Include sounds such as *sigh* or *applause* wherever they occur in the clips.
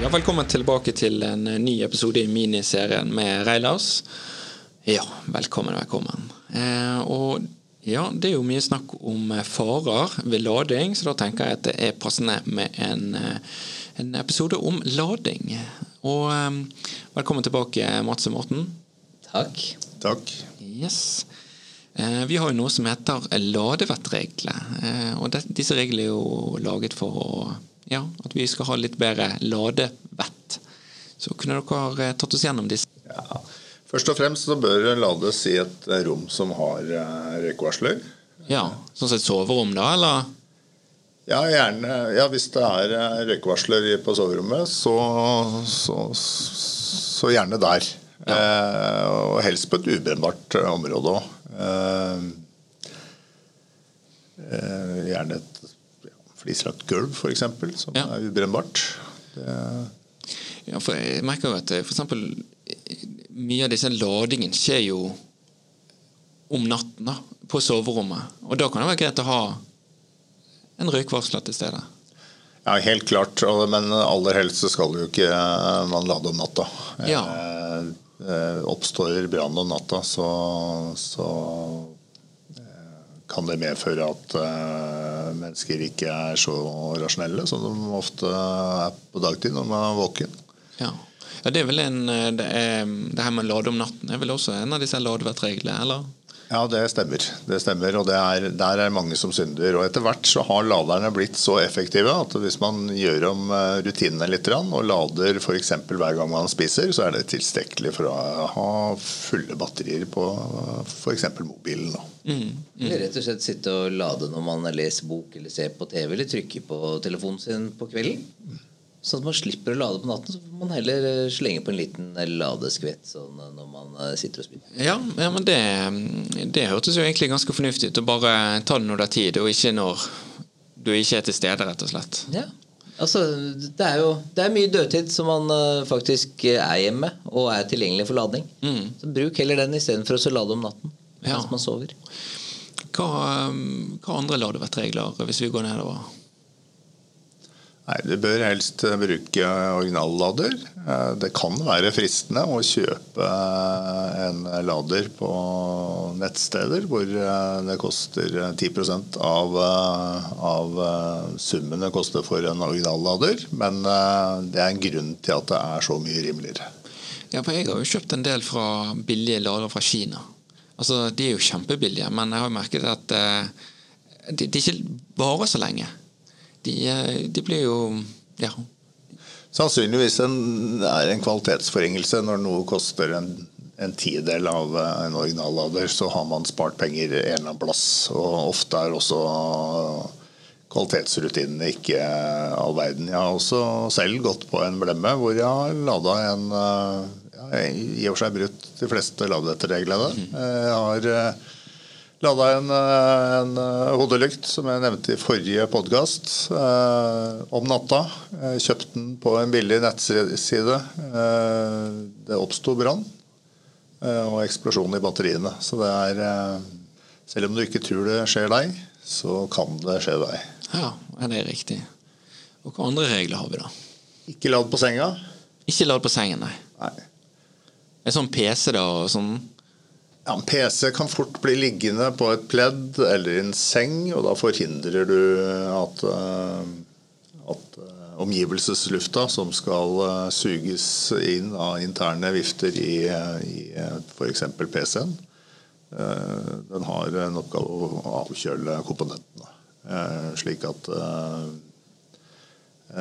Ja, velkommen tilbake til en ny episode i miniserien med Reilars. Ja, velkommen, velkommen. Eh, og ja, det er jo mye snakk om farer ved lading, så da tenker jeg at det er passende med en, eh, en episode om lading. Og eh, velkommen tilbake, Mats og Morten. Takk. Takk. Yes. Eh, vi har jo noe som heter ladevettregler. Eh, og det, disse reglene er jo laget for å ja, at vi skal ha litt bedre ladevett. Så kunne dere eh, tatt oss gjennom disse? Ja. Først og fremst så bør det lades i et rom som har eh, røykvarsler. Ja, Sånn som et soverom, da, eller? Ja, gjerne, ja, hvis det er eh, røykvarsler på soverommet, så, så, så gjerne der. Eh, og helst på et ubrennbart eh, område òg. Eh, eh, gjerne et ja, flislagt gulv, f.eks., som Ja. er ubrennbart. Det, Ja, for jeg merker jo at eh, eh, mye av disse ladingen skjer jo om natten da, på soverommet. Og da kan det være greit å ha en røykvarsler til stede. Ja, helt klart. Men aller helst så skal jo ikke eh, man lade om natta. Ja. Eh, oppstår brann om natta, så, så kan det medføre at eh, mennesker ikke er så rasjonelle som de ofte er på dagtid når man er våken. Ja. ja, det er vel en eh, det, er, det her med å lade om natten er vel også en av disse ladevettreglene, eller? Ja, det stemmer. Det stemmer, og det er, der er mange som synder. Og etter hvert så har laderne blitt så effektive at hvis man gjør om eh, rutinene litt og lader f.eks. hver gang man spiser, så er det tilstrekkelig for å ha fulle batterier på f.eks. mobilen. Da. Eller rett og slett sitte og lade når man leser bok eller ser på TV eller trykker på telefonen sin på kvelden. Sånn at man slipper å lade på natten, så får man heller eh, slenge på en liten eh, ladeskvett sånn eh, når man sitter og spiller. Ja, ja men det, det hørtes jo egentlig ganske fornuftig ut. Å bare ta det når det er tid, og ikke når du ikke er til stede, rett og slett. Ja. Altså, det er jo det er mye dødtid som man faktisk er hjemme og er tilgjengelig for lading. Så bruk heller den istedenfor å lade om natten Ja. mens man sover. Hva, hva andre ladevettregler, hvis vi går nedover? Nei, Du bør helst bruke originallader. Eh, Det kan være fristende å kjøpe eh, en lader på nettsteder hvor eh, det koster 10 av, av summen det koster for en originallader. Men det er en grunn til at det er så mye rimeligere. Ja, for jeg har jo kjøpt en del fra billige ladere fra Kina. Altså, De er jo kjempebillige, men jeg har merket at de, de ikke varer så lenge. De, eh, de blir jo Ja. Sannsynligvis en, er en kvalitetsforringelse når noe koster en, en tidel av eh, en originallader, så har man spart penger en eller annen plass. Og ofte er også kvalitetsrutinene ikke all verden. Jeg har også selv gått på en blemme hvor jeg har lada en eh, ja, I og for seg brutt de fleste laderetterreglene. Jeg har lada en, eh, en eh, hodelykt som jeg nevnte i forrige podkast, om natta. Kjøpte den på en billig nettside. Eh, Det oppsto brann eh, og eksplosjon i batteriene. Så det er eh, Selv om du ikke tror det skjer deg, så kan det skje deg. ja, er det riktig. Og hva andre regler har vi, da? Ikke lad på senga. Ikke lad på sengen, nei. Nei. En sånn PC, da, og sånn Ja, en PC kan fort bli liggende på et pledd eller i en seng, og da forhindrer du at, eh, at eh, omgivelseslufta som skal eh, suges inn av interne vifter i, i f.eks. PC-en, den har en oppgave å avkjøle komponentene. Slik at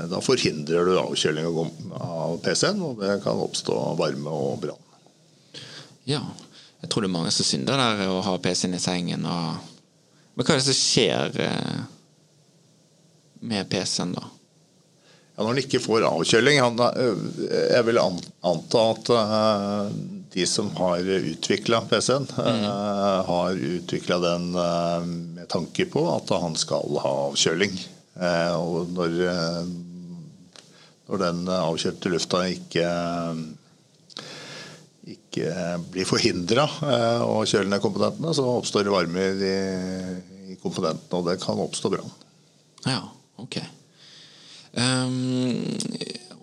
da forhindrer du avkjøling av PC-en, og det kan oppstå varme og brann. Ja. Jeg tror det er mange som synder der å ha PC-en i sengen. og Men hva er det som skjer eh, med PC-en, da? Ja, når den ikke får avkjøling han, øh, Jeg vil anta at øh, de som har utvikla PC-en, øh, har utvikla den med tanke på at han skal ha avkjøling. Eh, og når, når den avkjølte lufta ikke ikke blir forhindra å kjøle ned komponentene, så oppstår det varme i, i komponentene, og det kan oppstå brann. Ja, ok. Um,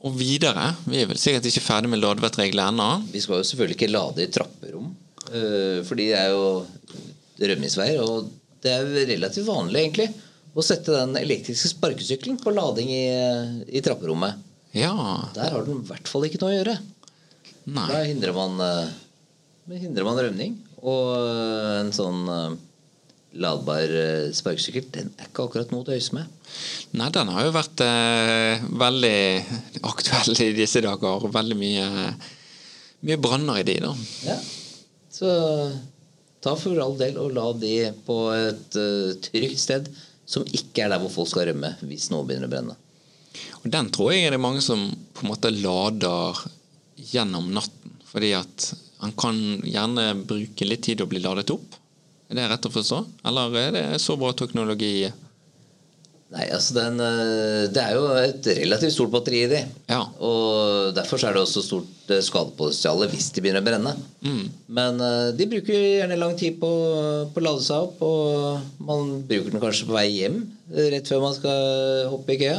og videre Vi er vel sikkert ikke ferdig med lodvettregler ennå. Vi skal jo selvfølgelig ikke lade i trapperom, eh, fordi det er jo rømningsveier. Og det er jo relativt vanlig, egentlig, å sette den elektriske sparkesykkelen på lading i, i trapperommet. Ja. Der har den i hvert fall ikke noe å gjøre. Nei. Da hindrer man, eh, hindrer man rømning. Og eh, en sånn eh, ladbar sparkesykkel, den er ikke akkurat noe å tøyse med. Nei, den har jo vært eh, veldig aktuell i disse dager. Veldig mye, mye branner i de, da. Ja. Så ta for all del og la de på et uh, trygt sted som ikke er der hvor folk skal rømme hvis noe begynner å brenne. Og den tror jeg er det mange som på en måte lader gjennom natten. Fordi at han kan gjerne bruke litt tid å bli ladet opp. Er det rett å forstå? Eller er det så bra teknologi? Nei, altså den, eh, Det er jo et relativt stort batteri i de. Ja. Og Derfor så er det også stort eh, skadepotensial hvis de begynner å brenne. Men eh, de bruker gjerne lang tid på, på å lade seg opp. Og man bruker den kanskje på vei hjem rett før man skal hoppe i køya.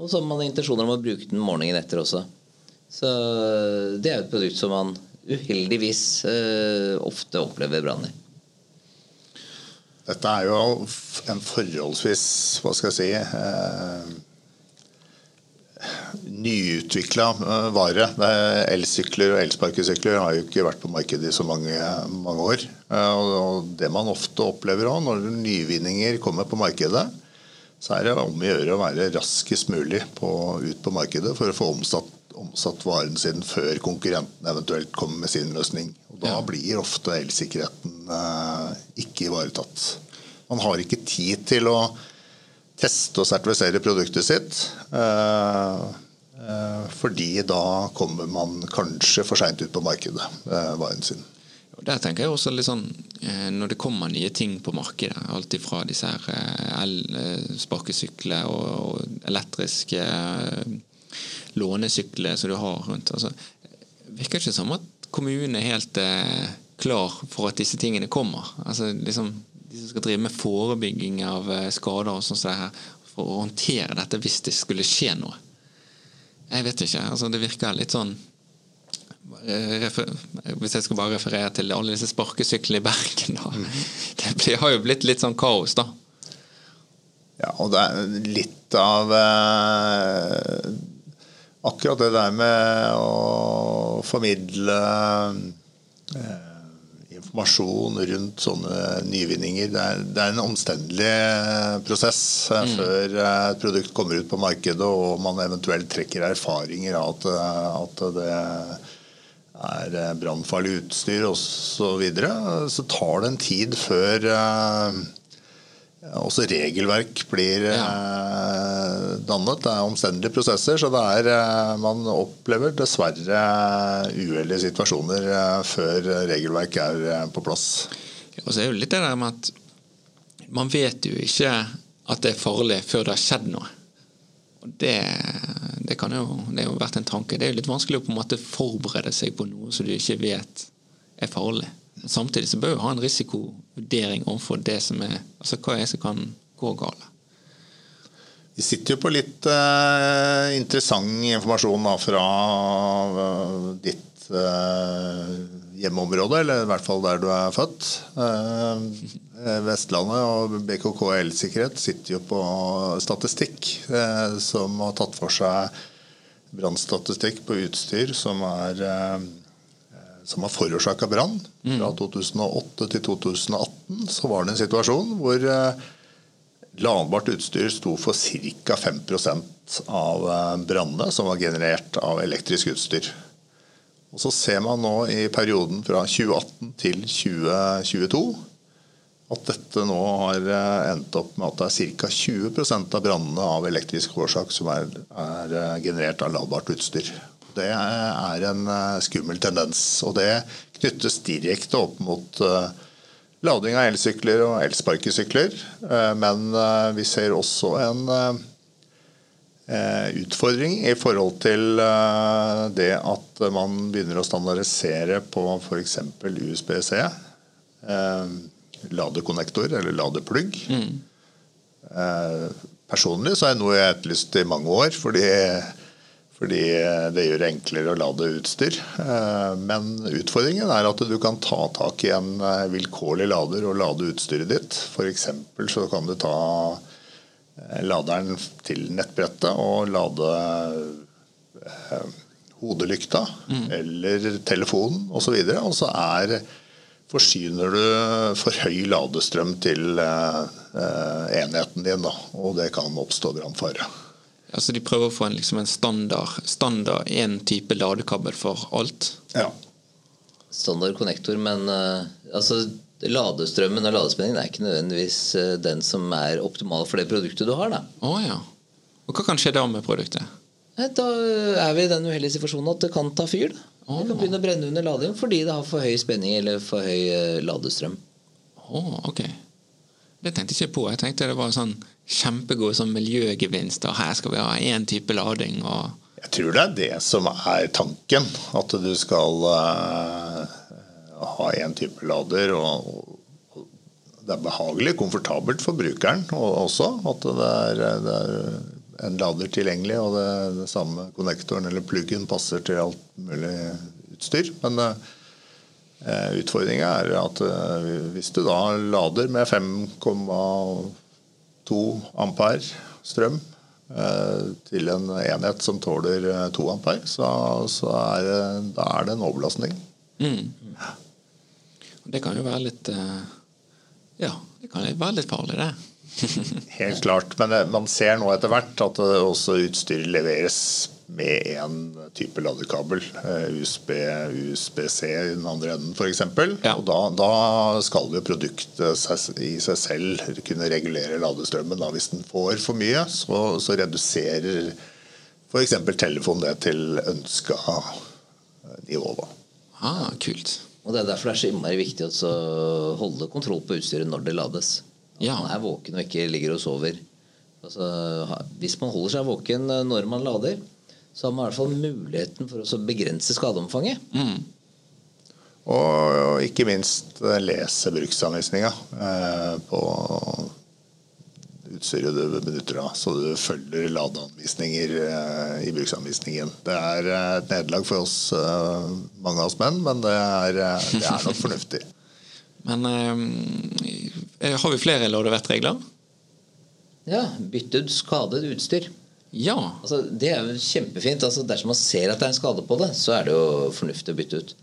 Og så har man intensjoner om å bruke den morgenen etter også. Så eh, det er et produkt som man uheldigvis eh, ofte opplever brann i. Dette er jo en forholdsvis, hva skal jeg si eh, Nyutvikla eh, vare. Er Elsykler og elsparkesykler har jo ikke vært på markedet i så mange, mange år. Eh, og Det man ofte opplever òg, når nyvinninger kommer på markedet, så er det om å gjøre å være raskest mulig på, ut på markedet for å få omsatt, omsatt varen sin før konkurrenten eventuelt kommer med sin løsning. Og Da blir ofte elsikkerheten eh, ikke ivaretatt. Man har ikke tid til å teste og sertifisere produktet sitt. eh, eh, fordi da kommer man kanskje for seint ut på markedet, eh, varen sin. Der tenker jeg også litt sånn eh, Når det kommer nye ting på markedet, alt ifra disse her elsparkesykler og elektriske lånesykler som du har rundt altså, Virker ikke som at kommunen er helt eh, klar for at disse tingene kommer. Altså liksom De som skal drive med forebygging av eh, skader og sånn som det her, for å håndtere dette hvis det skulle skje noe. Jeg vet ikke. altså Det virker litt sånn Eh, hvis jeg skal bare referere til alle disse sparkesyklene i Bergen, da. *laughs* Det har jo blitt litt sånn kaos, da. Ja, og det er litt av eh, Akkurat det der med å formidle eh, informasjon rundt sånne nyvinninger. Det er, det er en omstendelig prosess mm. før eh, et produkt kommer ut på markedet og man eventuelt trekker erfaringer av at, eh, at det er eh, brannfarlig utstyr osv. Så, videre. så tar det en tid før eh, også regelverk blir eh, dannet. Det er omstendelige prosesser, så det er, eh, man opplever dessverre uheldige situasjoner eh, før regelverk er eh, på plass. Og så er det jo litt det der med at man vet jo ikke at det er farlig før det har skjedd noe. Og det, det kan jo det har jo vært en tanke. Det er jo litt vanskelig å på en måte forberede seg på noe som du ikke vet er farlig. Samtidig så bør vi ha en risikovurdering overfor det som er Altså hva er det som kan gå galt. Vi sitter jo på litt eh, interessant informasjon da, fra uh, ditt uh, hjemmeområde, eller i hvert fall der du er født. Uh, Vestlandet og BKK Elsikkerhet sitter jo på statistikk som har tatt for seg brannstatistikk på utstyr som er som har forårsaka brann. Fra 2008 til 2018 så var det en situasjon hvor Landbart utstyr sto for ca. 5 av eh, brannene som var generert av elektrisk utstyr. Og Så ser man nå i perioden fra 2018 til 2022 at dette nå har eh, endt opp med at det er ca. 20% av brannene av elektrisk årsak som er, er eh, generert av ladbart utstyr. Det er en eh, skummel tendens. Og det knyttes direkte opp mot lading av elsykler og elsparkesykler. Men vi ser også en utfordring i forhold til det at man begynner å standardisere på f.eks. USBC ladekonnektor, eller ladeplugg. Mm. Eh, personlig så er det noe jeg har etterlyst i mange år, fordi, fordi, det gjør det enklere å lade utstyr. Eh, men utfordringen er at du kan ta tak i en eh, vilkårlig lader og lade utstyret ditt. F.eks. så kan du ta laderen til nettbrettet og lade hodelykta mm. eller telefonen osv. Og, så og så er forsyner du for høy ladestrøm til eh, eh, enheten din, da, og det kan oppstå brannfare. Altså De prøver å få en, liksom en standard standard én type ladekabel for alt? Ja. Standard konnektor, men uh, altså, ladestrømmen og ladespenningen er ikke nødvendigvis uh, den som er optimal for det produktet du har. da. Oh, ja. Og Hva kan skje da med produktet? Da er vi i den uheldige situasjonen at det kan ta fyr. da. Oh. Det kan begynne å brenne under lading fordi det har for høy spenning eller for høy uh, ladestrøm. Oh, ok. Det tenkte jeg ikke på. Jeg tenkte det var sånn kjempegod sånn. Og her skal vi ha én type lading. Og jeg tror det er det som er tanken. At du skal uh, ha én type lader. Og, og, det er behagelig, komfortabelt for brukeren også. At det er, det er en lader tilgjengelig, og det, det samme konnektoren eller pluggen passer til alt mulig utstyr. Men uh, utfordringa er at eh, hvis du da lader med 5,2 ampere strøm eh, til en enhet som tåler 2 eh, ampere, så, så er, da er det en overbelastning. Mm. Det kan jo være litt eh, Ja, det kan være litt farlig, det. *laughs* Helt klart. Men eh, man ser nå etter hvert at også utstyret leveres med én type ladekabel. Eh, USB, USB-C i den andre enden f.eks. Ja. Og da, da, skal jo produktet i seg selv kunne regulere ladestrømmen. Da. Hvis den får for mye, så, så reduserer f.eks. telefonen det til ønska nivå. Da. Ah, kult. Og Det er derfor det er så innmari viktig å holde kontroll på utstyret når det lades. Ja. Man er våken og ikke ligger og sover. Altså, hvis man holder seg våken eh, når man lader, så har man i hvert fall muligheten for å begrense skadeomfanget. Mm. Og ikke minst eh, lese bruksanvisninga eh, på utstyret du benytter da, så du følger ladeanvisninger eh, i bruksanvisningen. Det er et nederlag for oss, eh, mange av oss menn, men det er, det er nok fornuftig. *laughs* Men eh, har vi flere lådevettregler? Ja. Bytte ut skadet utstyr. Ja. Altså, det er jo kjempefint. Altså, dersom man ser at det er en skade på det, så er det jo fornuftig å bytte ut.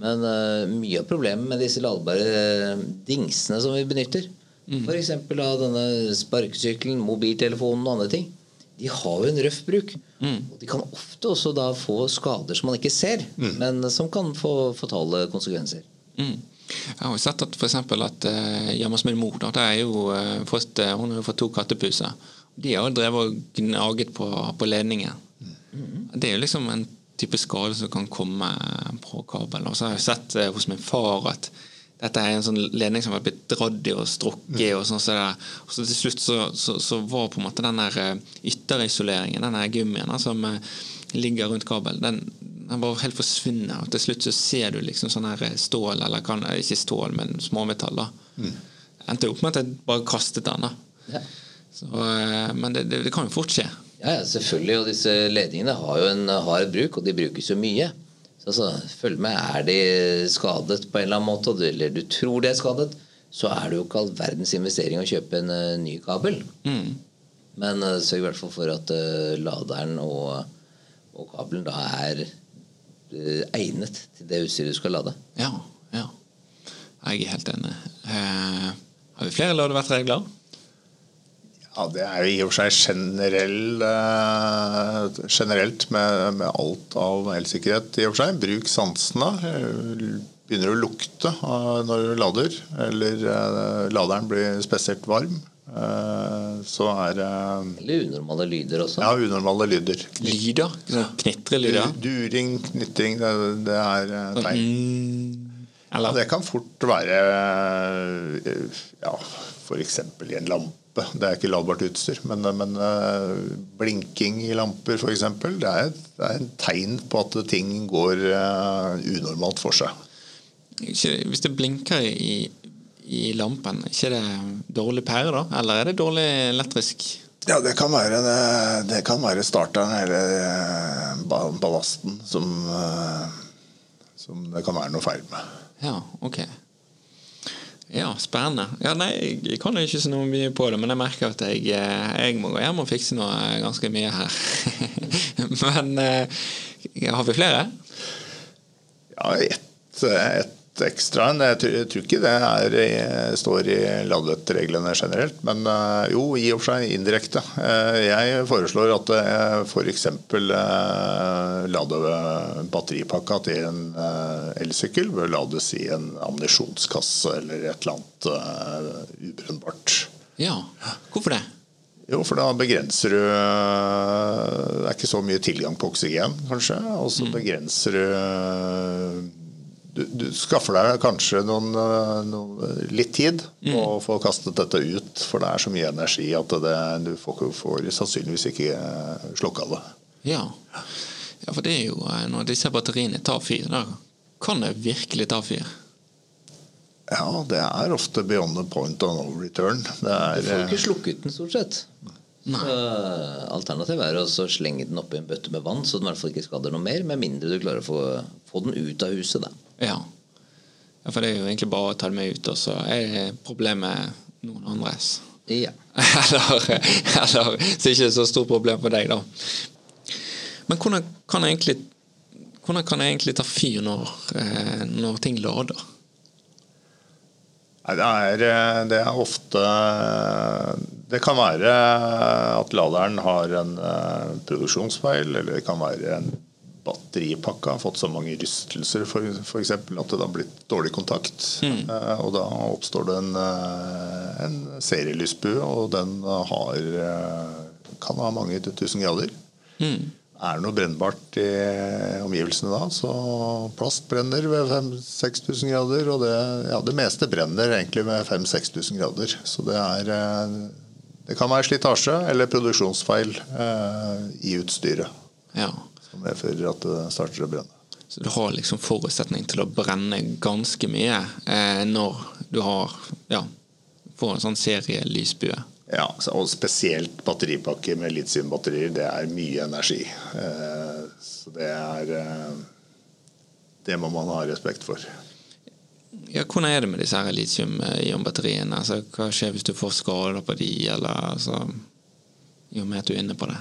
Men uh, mye av problemet med disse ladbare dingsene som vi benytter, mm. f.eks. av denne sparkesykkelen, mobiltelefonen og andre ting, de har jo en røff bruk. Mm. Og de kan ofte også da få skader som man ikke ser, mm. men som kan få fatale konsekvenser. Mm. Jeg har jo sett at for at eh, hjemme hos min mor da, er jo, eh, fått, uh, hun har jo fått to kattepuser. De har jo drevet og gnaget på, på ledningen. Mm. Det er jo liksom en type skade som kan komme på kabelen. Og så har jeg sett eh, hos min far at dette er en sånn ledning som har blitt dratt i og strukket. Og sånn så og så til slutt så, så, så, var på en måte den der ytterisoleringen, den gummien som ligger rundt kabelen, den, den bare helt forsvinner. Og til slutt så ser du liksom sånn her stål, eller kan, ikke stål, men småmetall. da. Mm. Endte opp med at jeg bare kastet den. da. Ja. Så, eh, men det, det, det, kan jo fort skje. Ja, ja, selvfølgelig. Og disse ledningene har jo en hard bruk, og de brukes jo mye. Så altså, følg med. Er de skadet på en eller annen måte, eller du tror de er skadet, så er det jo ikke all verdens investering å kjøpe en uh, ny kabel. Mm. Men uh, sørg i hvert fall for at uh, laderen og, og kabelen da er Eh, egnet til det utstyret du skal lade. Ja, ja. Jeg er helt enig. Eh, har vi flere ladevertregler? Ja, Det er jo i og for seg generell, eh, generelt med, med, alt av elsikkerhet. i og for seg. Bruk sansene. begynner å lukte uh, når du lader, eller eh, laderen blir spesielt varm, så er det Eller unormale lyder også. ja, unormale lyder. Lyder? Knitrelyder? During, knitring, det, det er tegn. Mm, eller det kan fort være uh, ja, f.eks. i en lampe. Det er ikke ladbart utstyr, men, men blinking i lamper f.eks. Det, er det er en tegn på at ting går unormalt for seg. Hvis det blinker i, i lampen, ikke det dårlig pære da? Eller er det dårlig elektrisk? Ja, det kan være, det, det kan være starteren eller eh, ballasten som, eh, som det kan være noe feil med. Ja, ok. Ja, spennende. Ja, nei, jeg kan jo ikke så noe mye på det, men jeg merker at jeg, eh, jeg må gå hjem og fikse noe ganske mye her. *laughs* men eh, har vi flere? Ja, ett et ekstra enn Jeg, jeg tror ikke det er, står i ladereglene generelt, men eh, jo, i og for seg indirekte. Eh, Jeg foreslår at f.eks. For lade batteripakka til en eh, elsykkel bør lades i en ammunisjonskasse eller et eller annet ubrennbart. Ja. Hvorfor det? Jo, for da begrenser du Det er ikke så mye tilgang på oksygen, kanskje. Og så begrenser du du, du skaffer deg kanskje noen, eh, noen, litt tid på å få kastet dette ut, for det er så mye energi at det, du får, får sannsynligvis ikke eh, slukka det. Ja. ja, for det er jo eh, når disse batteriene tar fyr, da kan det virkelig ta fyr. Ja, det er ofte beyond the point of no return. Det Du er, får ikke eh, slukket den, stort sett. Så, alternativet er å slenge den oppi en bøtte med vann, så den i hvert fall ikke skader noe mer, med mindre du klarer å få, få den ut av huset. Da. Ja. ja. For det er jo egentlig bare å ta det med ut, og så er problemet noen andres. Ja. *laughs* eller, eller så er det ikke så stort problem for deg, da. Men hvordan kan jeg egentlig, hvordan kan jeg egentlig ta fyr når, eh, når ting lader? Nei, det er, eh, det er ofte Det kan være at laderen har en eh, produksjonsfeil, eller det kan være en batteripakke har fått så mange rystelser for, eksempel, at det har blitt dårlig kontakt. Eh, og da oppstår det en, eh, en serielysbue, og den har, eh, kan ha mange tusen grader. Er det noe brennbart i omgivelsene da, så plast brenner ved 5000-6000 grader. Og det, ja, det meste brenner egentlig med 5000-6000 grader. Så det er eh, Det kan være slitasje eller produksjonsfeil eh, i utstyret Ja. Som medfører at det starter å brenne. Så du har liksom forutsetning til å brenne ganske mye eh, når du har ja, får en sånn serielysbue. Ja, og spesielt batteripakker med litiumbatterier. Det er mye energi. Eh, så det er eh, Det må man ha respekt for. Ja, hvordan er det med disse litium-ion-batteriene? Altså, hva skjer hvis du får skader på de, eller altså I og med at du er inne på det.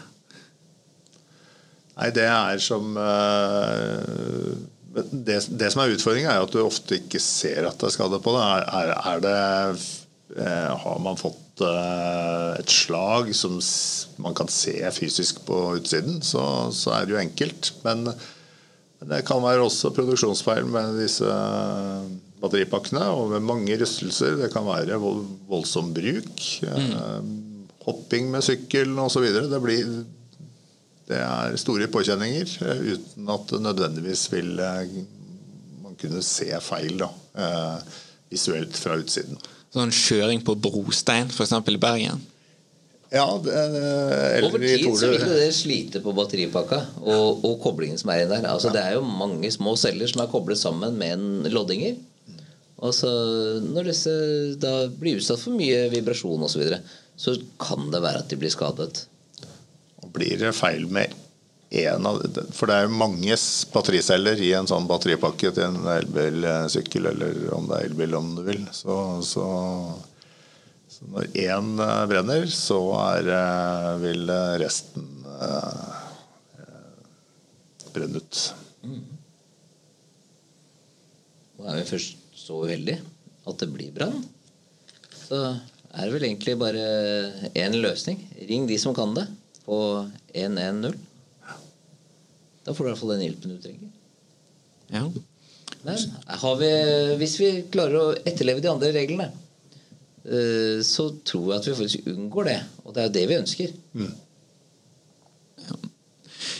Nei, det er som eh, det, det som er utfordringen, er at du ofte ikke ser at det er skade på det. Er, er, det eh, Har man fått eh, et slag som man kan se fysisk på utsiden, så, så er det jo enkelt. Men, men det kan være også produksjonsfeil med disse batteripakkene, og med mange rystelser. Det kan være voldsom bruk. Mm. hopping med sykkel osv. Det blir det er store påkjenninger eh, uten at det nødvendigvis vil eh, man kunne se feil da, eh, visuelt fra utsiden. Sånn kjøring på brostein, f.eks. i Bergen. Ja, eller Over tid så vil det slite på batteripakka og, og koblingen som er inn der. Altså, Det er jo mange små celler som er koblet sammen med en loddinger. Og så Når disse da blir utsatt for mye vibrasjon osv., så, videre, så kan det være at de blir skadet. Blir det feil med én av For det er jo mange battericeller i en sånn batteripakke til en elbilsykkel, eller om det er elbil, om du vil. Så, så, så når én eh, brenner, så er, eh, vil eh, resten eh, eh, brenne ut. Nå er vi først så uheldige at det blir brann, så er det vel egentlig bare én løsning. Ring de som kan det, på 110. Da får du i hvert fall den hjelpen du trenger. Ja. Men har vi, hvis vi klarer å etterleve de andre reglene, eh, så tror jeg at vi faktisk unngår det. Og det er jo det vi ønsker.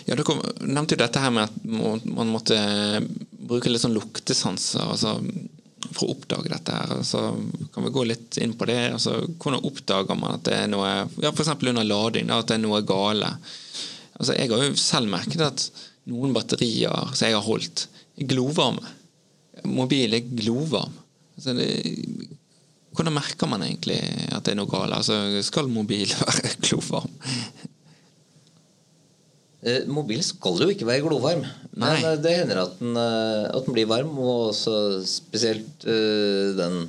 Ja, du nevnte jo dette her med at man måtte bruke litt sånn luktesanser altså, for å oppdage dette. her. Så kan vi gå litt inn på det? Altså, hvordan oppdager man at det er noe ja, F.eks. under lading, da, at det er noe gale. Altså, jeg har jo selv merket at noen batterier som jeg har holdt, er glovarme. Mobil er glovarm. Altså, det, hvordan merker man egentlig at det er noe galt? Altså, skal mobil *laughs* være glovarm? Eh, Mobilen skal jo ikke være glovarm, men Nei. eh, det hender at den, eh, at den blir varm. Og også spesielt den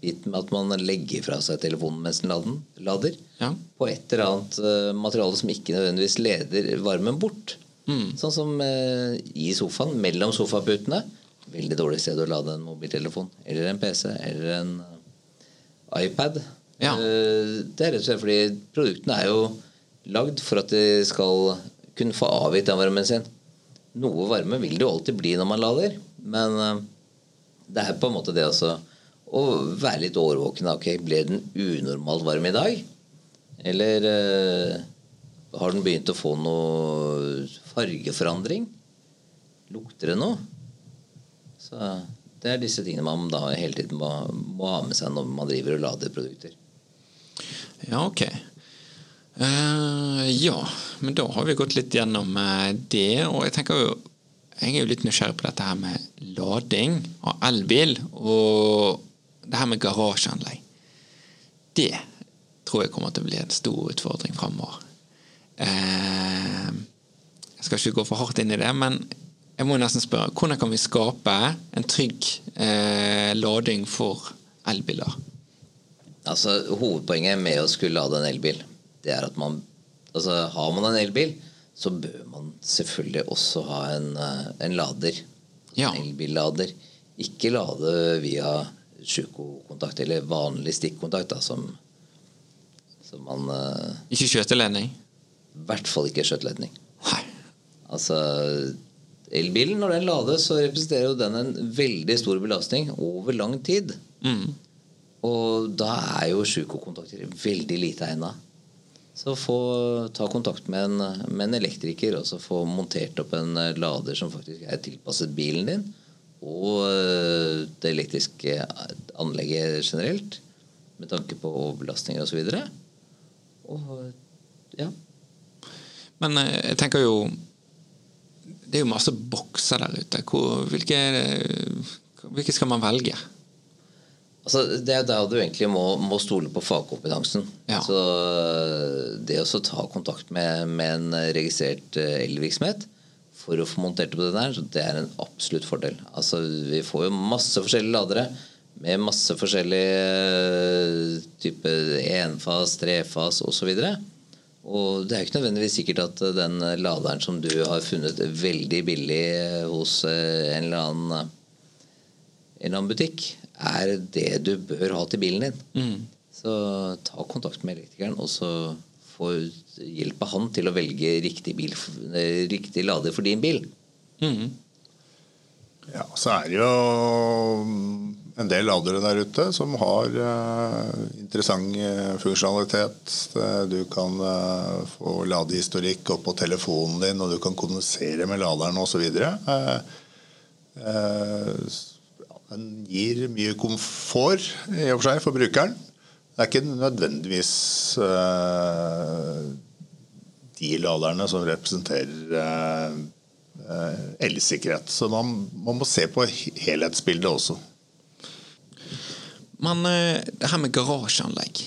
biten med at man legger fra seg telefonen mens den lader. Ja. På et eller annet materiale som ikke nødvendigvis leder varmen bort. Mm. Sånn som i sofaen, mellom sofaputene. Veldig dårlig sted å lade en mobiltelefon. Eller en PC. Eller en iPad. Ja. Det er rett og slett fordi produktene er jo lagd for at de skal kunne få avgitt den varmen sin. Noe varme vil det jo alltid bli når man lader, men eh, det er på en måte det også å være litt årvåken. Ok, ble den unormalt varm i dag? Eller eh, har den begynt å få noe fargeforandring? Lukter det noe? Så det er disse tingene man da hele tiden må, må ha med seg når man driver og lader produkter. Ja, ok. Eh, ja, men da har vi gått litt gjennom eh, det. Og jeg tenker jo Jeg er jo litt nysgjerrig på dette her med lading av elbil og det her med garasjeanlegg. Det tror jeg kommer til å bli en stor utfordring framover. Eh, jeg skal ikke gå for hardt inn i det, men jeg må nesten spørre hvordan kan vi skape en trygg lading for elbiler? Altså, Hovedpoenget med å skulle lade en elbil, det er at man altså, Har man en elbil, så bør man selvfølgelig også ha en, eh, en lader. Ja. En elbillader. Ikke lade via sjukokontakt eller vanlig stikkontakt, da, som, som man eh, Ikke skjøteledning? I hvert fall ikke skjøteledning. Altså, elbilen, når den lades, så representerer jo den en veldig stor belastning over lang tid. Mm. Og da er jo sjukokontakter veldig lite egna. Så få ta kontakt med en, med en elektriker og så få montert opp en eh, lader som faktisk er tilpasset bilen din, og eh, det elektriske anlegget generelt, med tanke på belastninger osv. Og, og ja. Men eh, jeg tenker jo Det er jo masse bokser der ute. Hvor, hvilke, hvilke skal man velge? Altså, det er da du egentlig må, må stole på fagkompetansen. Ja. Så øh, det å ta kontakt med, med en registrert øh, elvirksomhet for å få montert opp det der, så det er en absolutt fordel. Altså, vi får jo masse forskjellige ladere med masse forskjellige øh, type enfas, trefas osv. Og og det er ikke nødvendigvis sikkert at den laderen som du har funnet veldig billig hos en eller annen en eller annen butikk, er det du bør ha til bilen din. Så ta kontakt med elektrikeren, og så få hjelp av han til å velge riktig, bil, eh, riktig lader for din bil. Mm. Ja, så er det jo en del ladere der ute som har uh, interessant eh, funksjonalitet. Du kan uh, få ladehistorikk opp på telefonen din, og du kan kommunisere med laderen osv. Eh, eh, s- ja, den gir mye komfort i og for seg for brukeren. Det er ikke nødvendigvis uh, de laderne som representerer uh, uh, elsikkerhet. Så man, man må se på helhetsbildet også. Men det her med garasjeanlegg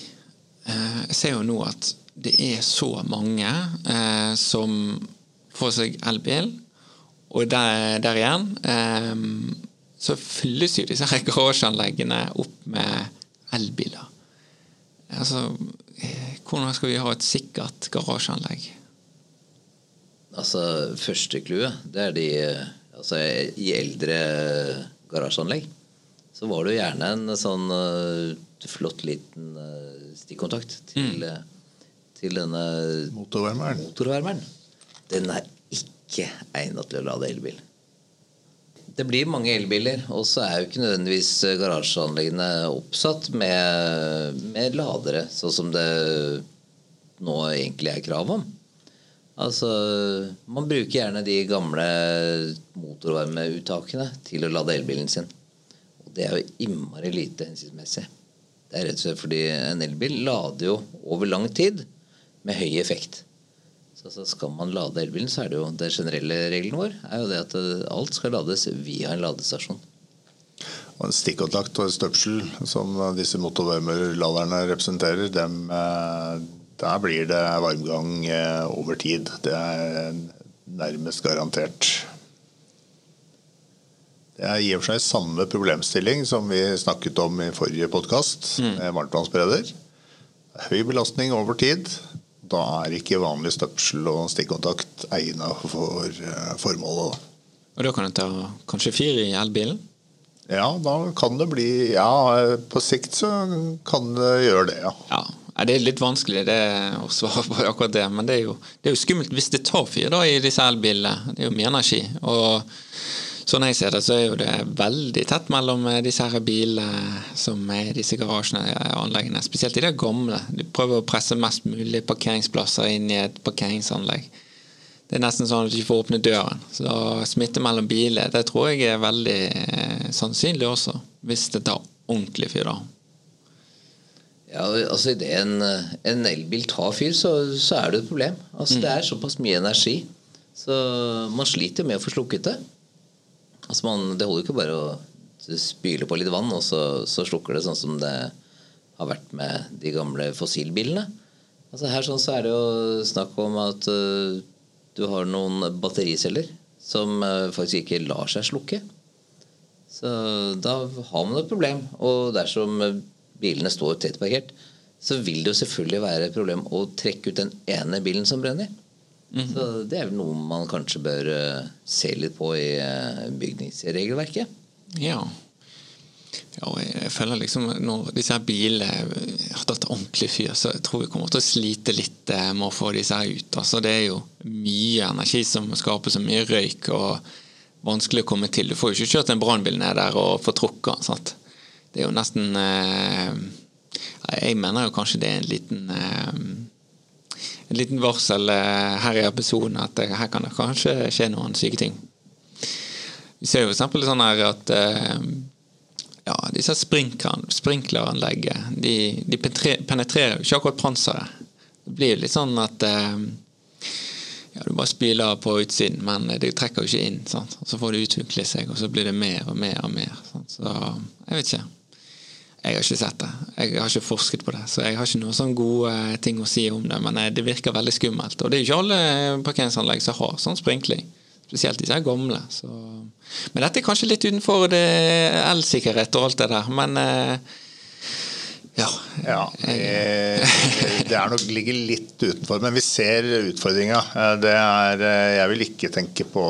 Jeg ser jo nå at det er så mange som får seg elbil, og der, der igjen så fylles jo disse her *laughs* garasjeanleggene opp med elbiler. Altså, eh, hvordan skal vi ha et sikkert garasjeanlegg? Altså, første clouet, det er de Altså, i eldre garasjeanlegg så var det jo gjerne en sånn eh, flott liten eh, stikkontakt til, mm. til denne Motorvarmeren. motorvarmeren. Den er ikke egnet til å lade elbil. Det blir mange elbiler, og så er jo ikke nødvendigvis garasjeanleggene oppsatt med, med ladere, sånn som det nå egentlig er krav om. Altså, Man bruker gjerne de gamle motorvarmeuttakene til å lade elbilen sin. Og det er jo innmari lite hensiktsmessig. Det er rett og slett fordi en elbil lader jo over lang tid med høy effekt. Så altså, skal man lade elbilen, så er det jo den generelle regelen vår er jo det at alt skal lades via en ladestasjon. Og en stikkontakt og en støpsel som disse motorvarmerladerne representerer, dem, eh, der blir det varmgang eh, over tid. Det er nærmest garantert. Det er i og for seg samme problemstilling som vi snakket om i forrige podkast mm. med varmtvannsbereder. Høy belastning over tid. Da er ikke vanlig støpsel og stikkontakt egnet for formålet formålet. Og da kan du ta kanskje fire i elbilen? Ja, da kan det bli Ja, på sikt så kan det gjøre det, ja. ja. Det er litt vanskelig det, å svare på akkurat det, men det er, jo, det er jo skummelt hvis det tar fyr da, i disse elbilene. Det er jo mye energi. og Sånn jeg ser det, så er jo det veldig tett mellom eh, disse her bilene som er i disse garasjene og anleggene. Spesielt i det gamle. De prøver å presse mest mulig parkeringsplasser inn i et parkeringsanlegg. Det er nesten sånn at du ikke får åpne døren. Så smitte mellom biler, det tror jeg er veldig eh, sannsynlig også. Hvis det tar ordentlig fyr, da. Ja, altså Idet en, en elbil tar fyr, så, så, er det et problem. Altså mm. Det er såpass mye energi. Så man sliter med å få slukket det. Altså man, det holder ikke bare å spyle på litt vann, og så, så, slukker det sånn som det har vært med de gamle fossilbilene. Altså her sånn så er det jo snakk om at uh, du har noen battericeller som uh, faktisk ikke lar seg slukke. Så da har man et problem. Og dersom bilene står tett parkert, så vil det jo selvfølgelig være et problem å trekke ut den ene bilen som brenner. Mm. Så det er vel noe man kanskje bør uh, se litt på i uh, bygningsregelverket. Ja. ja jeg føler liksom Når disse her bilene har tatt ordentlig fyr, så jeg tror vi kommer til å slite litt uh, med å få disse her ut. Altså, det er jo mye energi som skaper så mye røyk og vanskelig å komme til. Du får jo ikke kjørt en brannbil ned der og få trukket den. Det er jo nesten Jeg mener jo kanskje det er en liten en liten varsel eh, her i episoden at eh, her kan det kanskje skje noen syke ting. Vi ser jo f.eks. sånn her at eh, ja, disse sprinkleranleggene de, de penetrerer jo ikke akkurat panseret. Det blir litt sånn at ja, du bare spyler på utsiden, men det trekker jo ikke inn. Sant? Og Så får det utvikle seg, og så blir det mer og mer og mer. Sant? Så jeg vet ikke. Jeg har ikke sett det. Jeg har ikke forsket på det. Så jeg har ikke noen sånne gode eh, ting å si om det. Men eh, det virker veldig skummelt. Og det er jo ikke alle parkeringsanlegg som har sånn sprinkling. Spesielt disse gamle. Så. Men dette er kanskje litt utenfor elsikkerhet og alt det der. Men eh, ja. ja det er nok ligger litt utenfor. Men vi ser utfordringa. Det Jeg vil ikke tenke på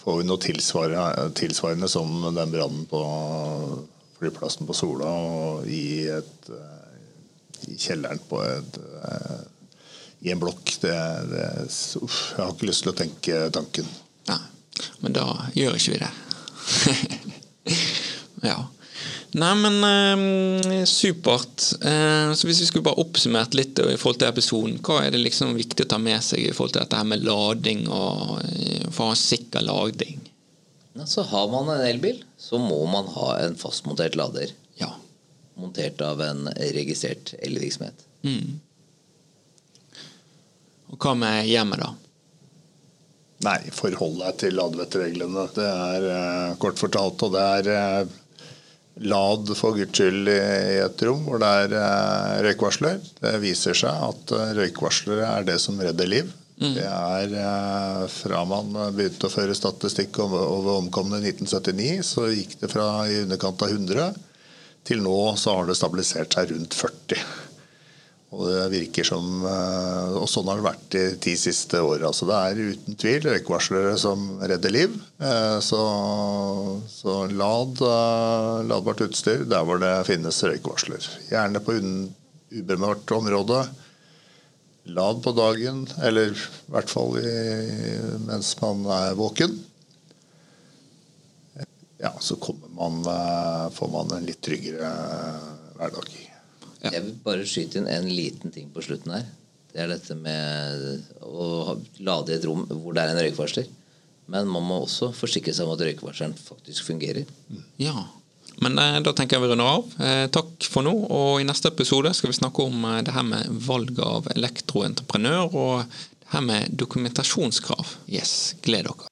får vi noe tilsvarende, tilsvarende som den brannen på flyplassen på Sola og i, et, eh, i kjelleren på et eh, i en blokk. Det, det, uff, jeg har ikke lyst til å tenke tanken. Nei, men da gjør ikke vi det. *laughs* ja. Nei, men eh, supert. Eh, så Hvis vi skulle bare oppsummert litt i forhold til episoden, hva er det liksom viktig å ta med seg i forhold til dette her med lading og eh, for å ha sikker lading? Så har man en elbil, så må man ha en fastmontert lader. Ja. Montert av en registrert elvirksomhet. Mm. Og hva med hjemmet, da? Nei, forhold deg til ladevettreglene. Det er eh, kort fortalt. Og det er eh, lad for guds skyld i, i et rom hvor det er eh, røykvarsler. Det viser seg at røykvarslere er det som redder liv. Mm. Det er eh, Fra man begynte å føre statistikk over omkomne i 1979, så gikk det fra i underkant av 100 til nå så har det stabilisert seg rundt 40. Og det virker som, eh, og sånn har det vært de ti siste åra. Så det er uten tvil røykvarslere som redder liv. Eh, så, så lad ladbart utstyr der hvor det finnes røykvarsler. Gjerne på ubemørt område Lad på dagen, eller i hvert fall i, mens man er våken. ja, så kommer man, eh, får man en litt tryggere hverdag. Ja. Jeg vil bare skyte inn en liten ting på slutten her. Det er dette med å lade i et rom hvor det er en røykvarsler. Men man må også forsikre seg om at røykvarsleren faktisk fungerer. Ja. Men eh, da tenker jeg vi runder av. Eh, takk for nå. Og i neste episode skal vi snakke om eh, det her med valg av elektroentreprenør og det her med dokumentasjonskrav. Yes, gled dere.